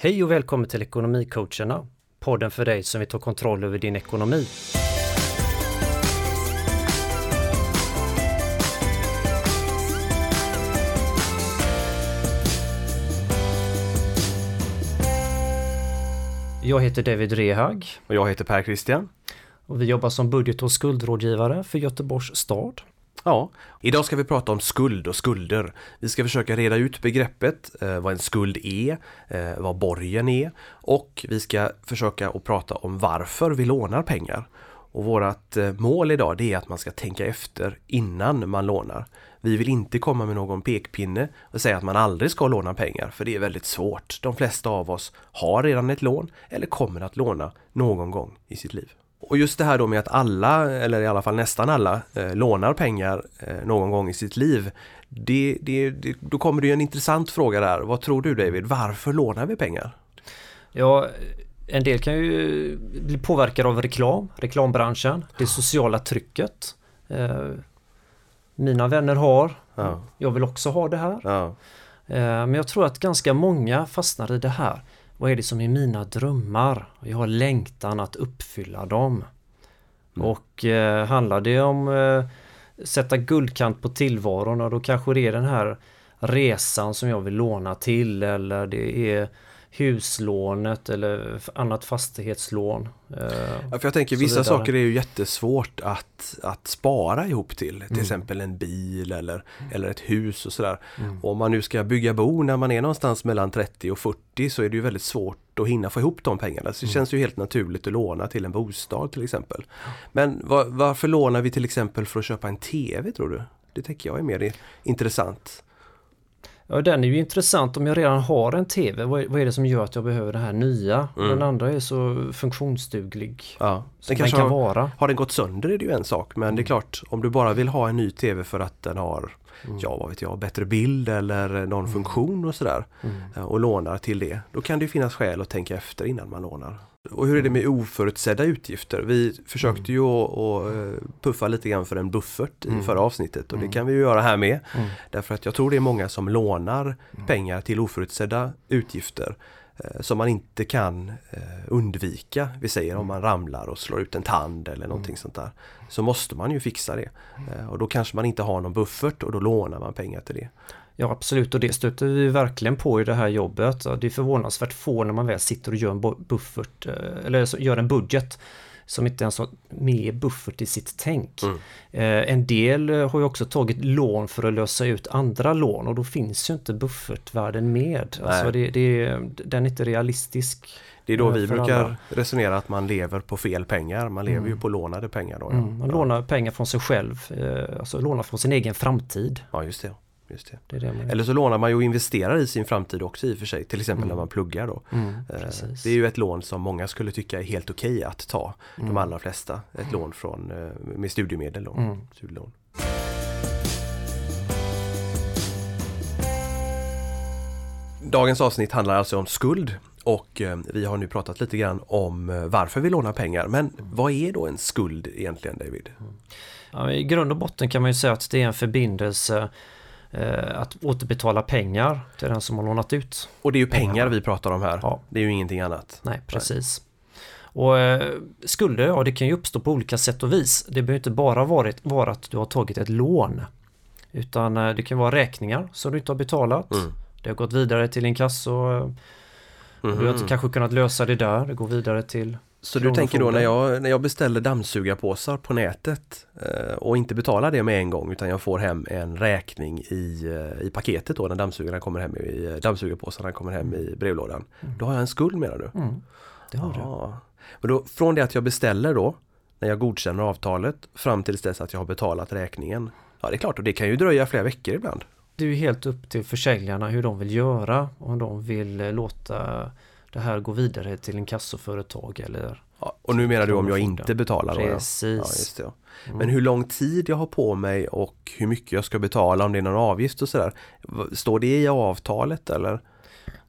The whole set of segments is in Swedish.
Hej och välkommen till Ekonomicoacherna, podden för dig som vill ta kontroll över din ekonomi. Jag heter David Rehag Och jag heter Per Christian. och vi jobbar som budget och skuldrådgivare för Göteborgs stad. Ja, idag ska vi prata om skuld och skulder. Vi ska försöka reda ut begreppet, eh, vad en skuld är, eh, vad borgen är och vi ska försöka att prata om varför vi lånar pengar. Och vårt eh, mål idag det är att man ska tänka efter innan man lånar. Vi vill inte komma med någon pekpinne och säga att man aldrig ska låna pengar för det är väldigt svårt. De flesta av oss har redan ett lån eller kommer att låna någon gång i sitt liv. Och just det här då med att alla, eller i alla fall nästan alla, eh, lånar pengar eh, någon gång i sitt liv. Det, det, det, då kommer det ju en intressant fråga där. Vad tror du David? Varför lånar vi pengar? Ja, en del kan ju bli påverkade av reklam, reklambranschen, det sociala trycket. Eh, mina vänner har, Ja, jag vill också ha det här. ja, Eh, Men jag tror att ganska många fastnar i det här. Vad är det som är mina drömmar? Jag har längtan att uppfylla dem. Mm. Och eh, handlar det om eh, sätta guldkant på tillvaron och då kanske det är den här resan som jag vill låna till eller det är huslånet eller annat fastighetslån. Eh, Ja, för jag tänker vissa saker är ju jättesvårt att, att spara ihop till. Till Mm. exempel en bil eller, eller ett hus och sådär. mm. Om man nu ska bygga bo när man är någonstans mellan 30 och 40 så är det ju väldigt svårt att hinna få ihop de pengarna. Så det Mm. känns ju helt naturligt att låna till en bostad till exempel. Men var, varför lånar vi till exempel för att köpa en TV tror du? Det tänker jag är mer intressant. Ja, den är ju intressant om jag redan har en TV. Vad är, vad är det som gör att jag behöver det här nya? Mm. Den andra är så funktionsduglig Ja, som den den kanske kan har, vara. har den gått sönder är det ju en sak men det är klart om du bara vill ha en ny TV för att den har Mm. ja vad vet jag, bättre bild eller någon funktion och sådär Mm. eh, och lånar till det. Då kan det ju finnas skäl att tänka efter innan man lånar. Och hur är det med oförutsedda utgifter? Vi försökte ju att, eh, puffa lite grann för en buffert i Mm. förra avsnittet och det Mm. kan vi ju göra här med. Mm. Därför att jag tror det är många som lånar pengar till oförutsedda utgifter eh, som man inte kan eh, undvika. Vi säger om man ramlar och slår ut en tand eller någonting sånt där. Så måste man ju fixa det. Och då kanske man inte har någon buffert och då lånar man pengar till det. Ja absolut och det stöter vi verkligen på i det här jobbet. Det är förvånansvärt få när man väl sitter och gör en bu- buffert eh, eller gör en budget som inte ens har med buffert i sitt tänk. Mm. Eh, En del eh, har ju också tagit lån för att lösa ut andra lån och då finns ju inte buffertvärden med. Alltså det, det, den är inte realistisk. Det är då vi brukar alla. resonera att man lever på fel pengar. Man lever ju Mm. på lånade pengar. Då, ja. Mm, man lånar pengar från sig själv, alltså lånar från sin egen framtid. ja, just det. Just det. Det det man Eller så lånar man ju och investerar i sin framtid också i och för sig. Till exempel Mm. när man pluggar då. Mm, Eh. Det är ju ett lån som många skulle tycka är helt okej att ta. Mm. De allra flesta. Ett lån från, eh, med studiemedel då. Mm. Studielån. Dagens avsnitt handlar alltså om skuld och eh, vi har nu pratat lite grann om varför vi lånar pengar. Men vad är då en skuld egentligen David? Ja, I grund och botten kan man ju säga att det är en förbindelse att återbetala pengar till den som har lånat ut. Och det är ju pengar Pengarna. vi pratar om här. Ja. Det är ju ingenting annat. Nej, precis. Och eh, skulder, ja det kan ju uppstå på olika sätt och vis. Det behöver inte bara varit, vara att du har tagit ett lån. Utan eh, det kan vara räkningar som du inte har betalat. Mm. Det har gått vidare till inkasso. eh, Du har inte kanske kunnat lösa det där. Det går vidare till Så du tänker då när jag, när jag beställer dammsugarpåsar på nätet eh, och inte betalar det med en gång utan jag får hem en räkning i, eh, i paketet då när dammsugarna kommer hem i eh, dammsugarpåsarna kommer hem i brevlådan. Då har jag en skuld menar du? Mm, det har du. Ja. Men då, från det att jag beställer då när jag godkänner avtalet fram tills dess att jag har betalat räkningen. Ja det är klart och det kan ju dröja flera veckor ibland. Det är ju helt upp till försäljarna hur de vill göra. Om de vill eh, låta det här gå vidare till en kassoföretag eller Ja, och nu menar du om jag inte betalar då? Ja. Ja, Precis. Mm. Men hur lång tid jag har på mig och hur mycket jag ska betala om det är någon avgift och sådär. Står det i avtalet eller?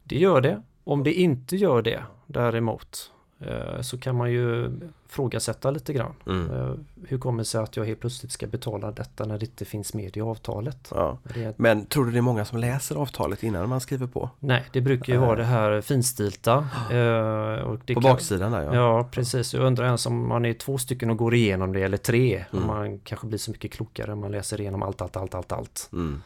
Det gör det. Om det inte gör det däremot så kan man ju frågasätta lite grann. Mm. Eh, Hur kommer det sig att jag helt plötsligt ska betala detta när det inte finns med i avtalet? Ja. Är, Men tror du det är många som läser avtalet innan man skriver på? nej, det brukar ju vara det här finstilta. eh, Och det På kan- baksidan där ja. Ja, precis. Jag undrar ens om man är två stycken och går igenom det eller tre. Mm. Man kanske blir så mycket klokare om man läser igenom allt, allt, allt, allt, allt. Mm.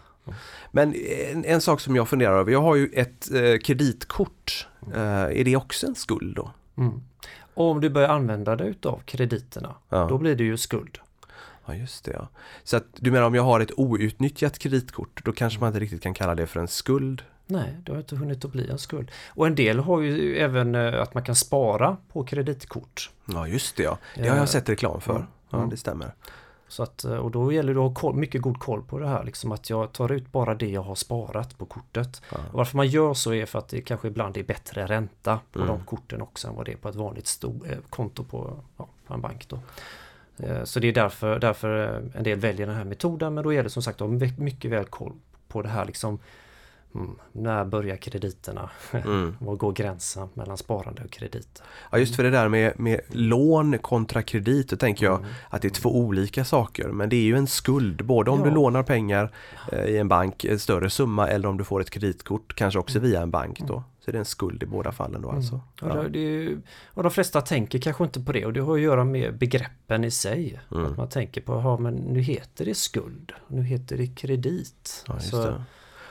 Men en, en sak som jag funderar över, jag har ju ett eh, kreditkort. Eh, är det också en skuld då? Mm. Om du börjar använda dig utav krediterna, Ja. då blir det ju skuld. Ja, just det. Ja. Så att du menar om jag har ett outnyttjat kreditkort, då kanske man inte riktigt kan kalla det för en skuld? Nej, det har inte hunnit att bli en skuld. Och en del har ju även eh, att man kan spara på kreditkort. Ja, just det ja. Det har Eh, jag sett reklam för. Ja, mm. det stämmer. Så att, eh, och då gäller det att ha koll, mycket god koll på det här. Liksom att jag tar ut bara det jag har sparat på kortet. Ja. Varför man gör så är för att det kanske ibland är bättre ränta på Mm. de korten också än vad det är på ett vanligt stor, eh, konto på, ja, på en bank. Då. Eh, Så det är därför, därför en del väljer den här metoden men då gäller det som sagt att ha my- mycket väl koll på det här liksom mm, När börjar krediterna? Mm. Var går gränsen mellan sparande och kredit? Ja, just för det där med, med lån kontra kredit, då tänker jag Mm. att det är två olika saker. Men det är ju en skuld, både om Ja. du lånar pengar eh, i en bank, en större summa, eller om du får ett kreditkort, kanske också via en bank då. Så det är en skuld i båda fallen då alltså. Och, Ja. det, det, ju- och de flesta tänker kanske inte på det och det har att göra med begreppen i sig. Mm. Att man tänker på, ja men nu heter det skuld, nu heter det kredit. Ja.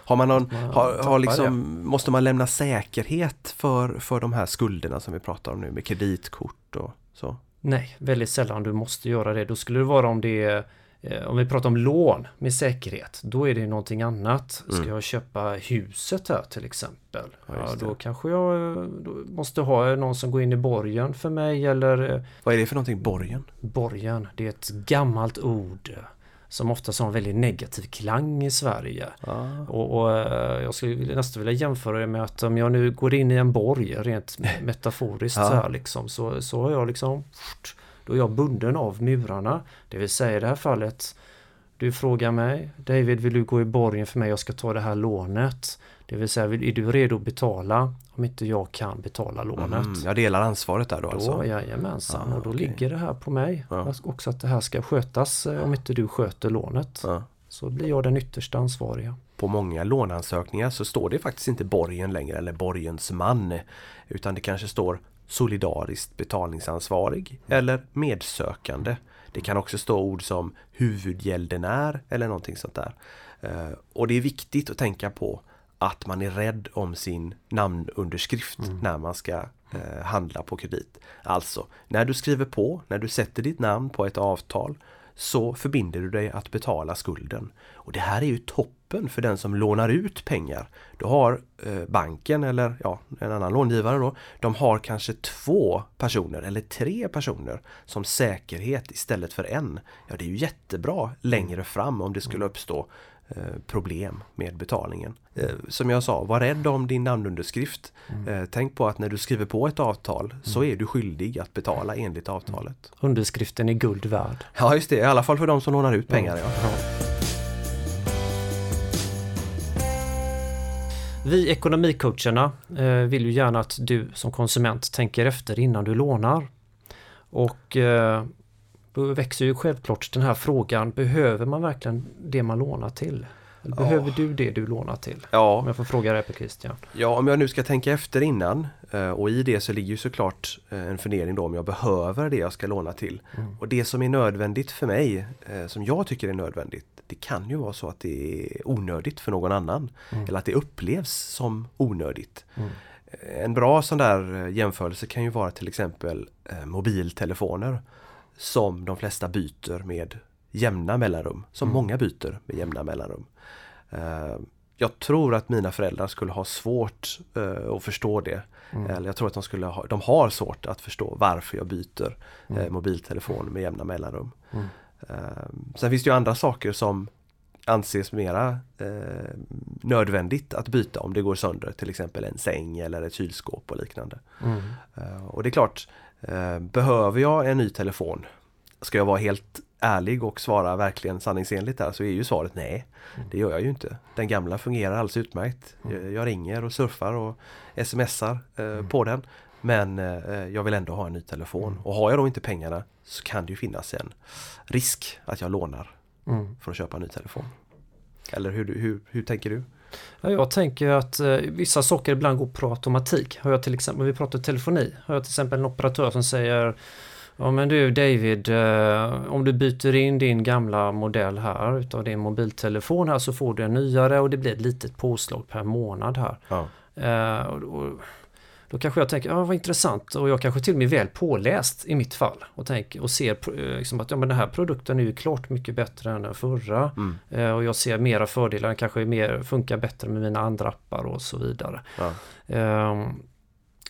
Har man någon, Man har, har liksom, måste man lämna säkerhet för, för de här skulderna som vi pratar om nu med kreditkort och så? Nej, väldigt sällan du måste göra det. Då skulle det vara om det är eh, om vi pratar om lån med säkerhet, då är det någonting annat. Ska Mm. jag köpa huset här till exempel? Ja, Ja, det. då kanske jag eh, då måste ha någon som går in i borgen för mig eller eh, Vad är det för någonting? Borgen? borgen. Det är ett gammalt ord som ofta har en väldigt negativ klang i Sverige. Ja. Och, och eh, jag skulle nästan vilja jämföra det med att om jag nu går in i en borg rent metaforiskt Ja. så här liksom så, så har jag liksom då är jag bunden av murarna. Det vill säga i det här fallet du frågar mig David vill du gå i borgen för mig? Jag ska ta det här lånet. Det vill säga är du redo att betala om inte jag kan betala lånet? Mm, jag delar ansvaret där då Då, alltså? jajamensan, Ah, och då okej. ligger det här på mig. Ja. Också att det här ska skötas eh, om inte du sköter lånet. Ja. Så blir jag den yttersta ansvariga. På många låneansökningar så står det faktiskt inte borgen längre eller borgensman utan det kanske står solidariskt betalningsansvarig eller medsökande. Det kan också stå ord som huvudgäldenär eller någonting sånt där. Eh, Och det är viktigt att tänka på att man är rädd om sin namnunderskrift när man ska eh, handla på kredit. Alltså, när du skriver på, när du sätter ditt namn på ett avtal så förbinder du dig att betala skulden. Och det här är ju toppen för den som lånar ut pengar. Då har eh, banken eller ja, en annan långivare då, de har kanske två personer eller tre personer som säkerhet istället för en. Ja, det är ju jättebra längre fram om det skulle uppstå eh, problem med betalningen. Eh, Som jag sa, var rädd om din namnunderskrift. Eh, Tänk på att när du skriver på ett avtal så är du skyldig att betala enligt avtalet. Underskriften är guld värd. Ja just det, i alla fall för de som lånar ut pengar. Ja. Vi ekonomicoacherna eh, vill ju gärna att du som konsument tänker efter innan du lånar. Och eh, då växer ju självklart den här frågan, behöver man verkligen det man lånar till? Eller behöver du det du lånar till? Om Ja, jag får fråga dig på Christian. ja, om jag nu ska tänka efter innan och i det så ligger ju såklart eh, en fundering då om jag behöver det jag ska låna till. Mm. Och det som är nödvändigt för mig, eh, som jag tycker är nödvändigt, det kan ju vara så att det är onödigt för någon annan. Mm. Eller att det upplevs som onödigt. Mm. En bra sån där eh, jämförelse kan ju vara till exempel eh, mobiltelefoner som de flesta byter med jämna mellanrum. Som Mm. många byter med jämna mellanrum. Jag tror att mina föräldrar skulle ha svårt eh, att förstå det. Mm. Eller jag tror att de, skulle ha, de har svårt att förstå varför jag byter eh, Mm. mobiltelefon med jämna mellanrum. Mm. Eh, Sen finns det ju andra saker som anses mera nödvändigt att byta om det går sönder. Till exempel en säng eller ett kylskåp och liknande. Mm. Och det är klart, eh, behöver jag en ny telefon? Ska jag vara helt ärlig och svara verkligen sanningsenligt där så är ju svaret nej. Det gör jag ju inte. Den gamla fungerar alldeles utmärkt. Jag, jag ringer och surfar och smsar eh, på den. Men eh, jag vill ändå ha en ny telefon. Och har jag då inte pengarna så kan det ju finnas en risk att jag lånar Mm. för att köpa en ny telefon. Eller hur, hur, hur tänker du? Ja, jag tänker att eh, vissa saker ibland går på automatik. Har jag till exempel, vi pratar telefoni, har jag till exempel en operatör som säger Ja men du David, eh, om du byter in din gamla modell här utav din mobiltelefon här så får du en nyare och det blir ett litet påslag per månad här. Ja. Eh, och, och, då kanske jag tänker, ja vad intressant och jag kanske till och med är väl påläst i mitt fall och, tänker, och ser eh, liksom att ja, men den här produkten är ju klart mycket bättre än den förra. Mm. Eh, och jag ser mera fördelar, den kanske mer, funkar bättre med mina andra appar och så vidare. Ja. Ehm,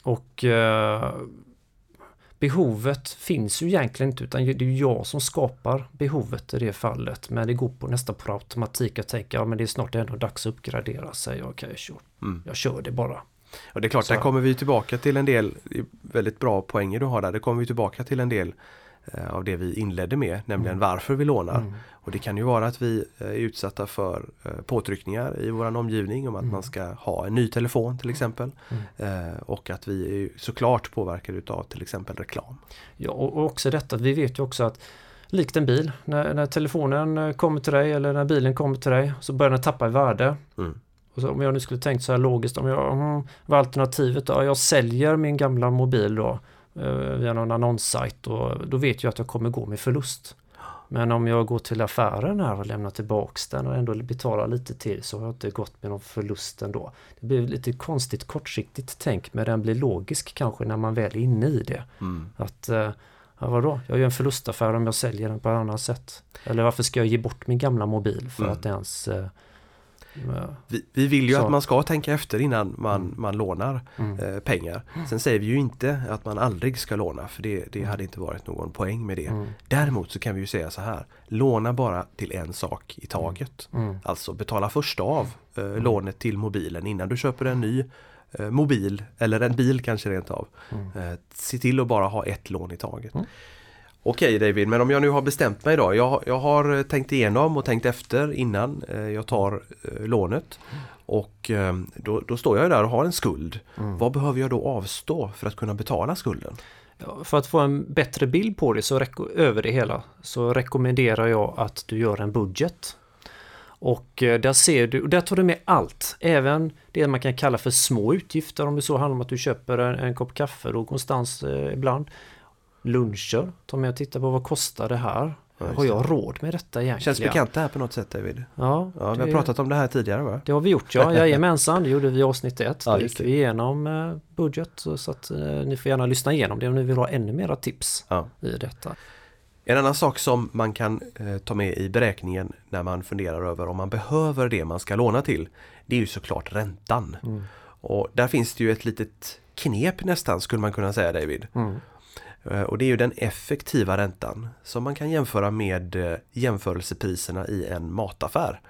och eh, behovet finns ju egentligen inte utan det är jag som skapar behovet i det fallet. Men det går på nästan på automatik. Jag tänker ja men det är snart ändå dags att uppgradera sig. Okej, okay, Mm. jag kör det bara. Och det är klart, Så- där kommer vi tillbaka till en del väldigt bra poänger du har där. Det kommer vi tillbaka till en del av det vi inledde med, nämligen varför vi lånar. Mm. Och det kan ju vara att vi eh, är utsatta för eh, påtryckningar i vår omgivning om att Mm. man ska ha en ny telefon till exempel. Eh, Och att vi är såklart påverkade utav till exempel reklam. Ja, och också detta, vi vet ju också att likt en bil, när, när telefonen eh, kommer till dig eller när bilen kommer till dig så börjar den tappa i värde. Mm. Och så, om jag nu skulle tänkt så här logiskt, om jag, mm, vad är alternativet då? Jag säljer min gamla mobil då eh, via någon annonssajt och då vet jag att jag kommer gå med förlust. Men om jag går till affären här och lämnar tillbaks den och ändå betalar lite till så har jag inte gått med någon förlust ändå. Det blir lite konstigt kortsiktigt tänk men den blir logisk kanske när man väl är inne i det. Mm. Att, eh, ja vadå, jag gör en förlustaffär om jag säljer den på ett annat sätt. Eller varför ska jag ge bort min gamla mobil för Mm. att ens... Vi, vi vill ju Så. att man ska tänka efter innan man, Mm. man lånar mm, eh, pengar. Sen säger vi ju inte att man aldrig ska låna för det, det hade inte varit någon poäng med det. mm, Däremot så kan vi ju säga så här, låna bara till en sak i taget. mm, Alltså betala först av eh, lånet till mobilen innan du köper en ny eh, mobil eller en bil kanske rent av. mm. Eh, se till att bara ha ett lån i taget. Okej David, men om jag nu har bestämt mig då. Jag, jag har eh, tänkt igenom och tänkt efter innan eh, jag tar eh, lånet. Och eh, då, då står jag där och har en skuld. Mm. Vad behöver jag då avstå för att kunna betala skulden? För att få en bättre bild på det så över det hela så rekommenderar jag att du gör en budget. Och där ser du, där tar du med allt, även det man kan kalla för små utgifter om det så handlar om att du köper en, en kopp kaffe då någonstans eh, ibland. Luncher, ta med och titta på vad kostar det här? Ja, har jag råd med detta egentligen? Känns bekant det här på något sätt David? Ja, Ja, vi har pratat om det här tidigare va? Det har vi gjort ja, jajamensan, det gjorde vi i avsnitt ett. Ja, Då gick vi igenom eh, budget så så att eh, ni får gärna lyssna igenom det om ni vill ha ännu mera tips Ja. i detta. En annan sak som man kan eh, ta med i beräkningen när man funderar över om man behöver det man ska låna till. Det är ju såklart räntan. Mm. Och där finns det ju ett litet knep nästan skulle man kunna säga David. Mm. Eh, Och det är ju den effektiva räntan som man kan jämföra med eh, jämförelsepriserna i en mataffär.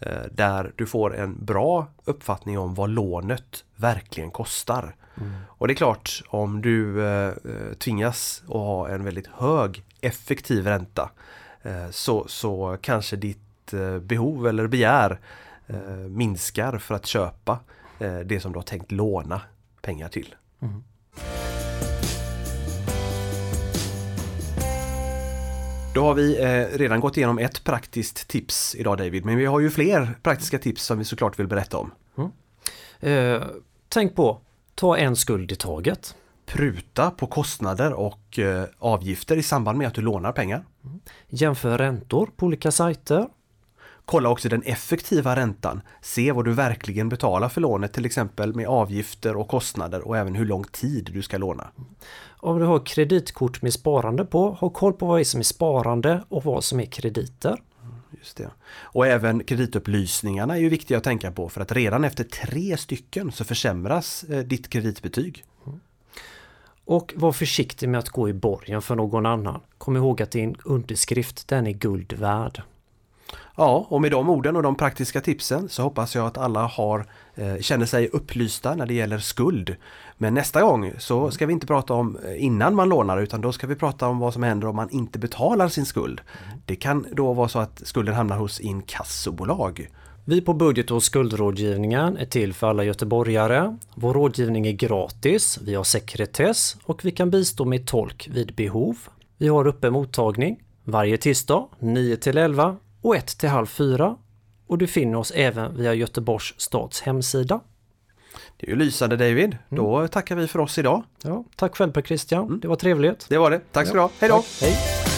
Eh, Där du får en bra uppfattning om vad lånet verkligen kostar. Mm. Och det är klart, om du eh, tvingas att ha en väldigt hög effektiv ränta eh, så, så kanske ditt eh, behov eller begär minskar för att köpa det som du har tänkt låna pengar till. Mm. Då har vi eh, redan gått igenom ett praktiskt tips idag David, men vi har ju fler praktiska tips som vi såklart vill berätta om. Eh, tänk på, ta en skuld i taget. Pruta på kostnader och eh, avgifter i samband med att du lånar pengar. Jämför räntor på olika sajter. Kolla också den effektiva räntan. Se vad du verkligen betalar för lånet, till exempel med avgifter och kostnader och även hur lång tid du ska låna. Om du har kreditkort med sparande på, ha koll på vad som är sparande och vad som är krediter. Just det. Och även kreditupplysningarna är ju viktiga att tänka på för att redan efter tre stycken så försämras eh, ditt kreditbetyg. Och var försiktig med att gå i borgen för någon annan. Kom ihåg att din underskrift, den är guld värd. Ja, och med de orden och de praktiska tipsen så hoppas jag att alla har, eh, känner sig upplysta när det gäller skuld. Men nästa gång så ska vi inte prata om eh, innan man lånar utan då ska vi prata om vad som händer om man inte betalar sin skuld. Det kan då vara så att skulden hamnar hos inkassobolag Vi på Budget och skuldrådgivningen är till för alla göteborgare. Vår rådgivning är gratis, vi har sekretess och vi kan bistå med tolk vid behov. Vi har uppe mottagning varje tisdag 9 till 11 och 1 till halv 4 och du finner oss även via Göteborgs stads hemsida. Det är ju lysande David. Då tackar vi för oss idag. Ja, tack själv Per Christian, det var trevligt. Det var det. Tack ska du ha. Hej då! Tack. Hej!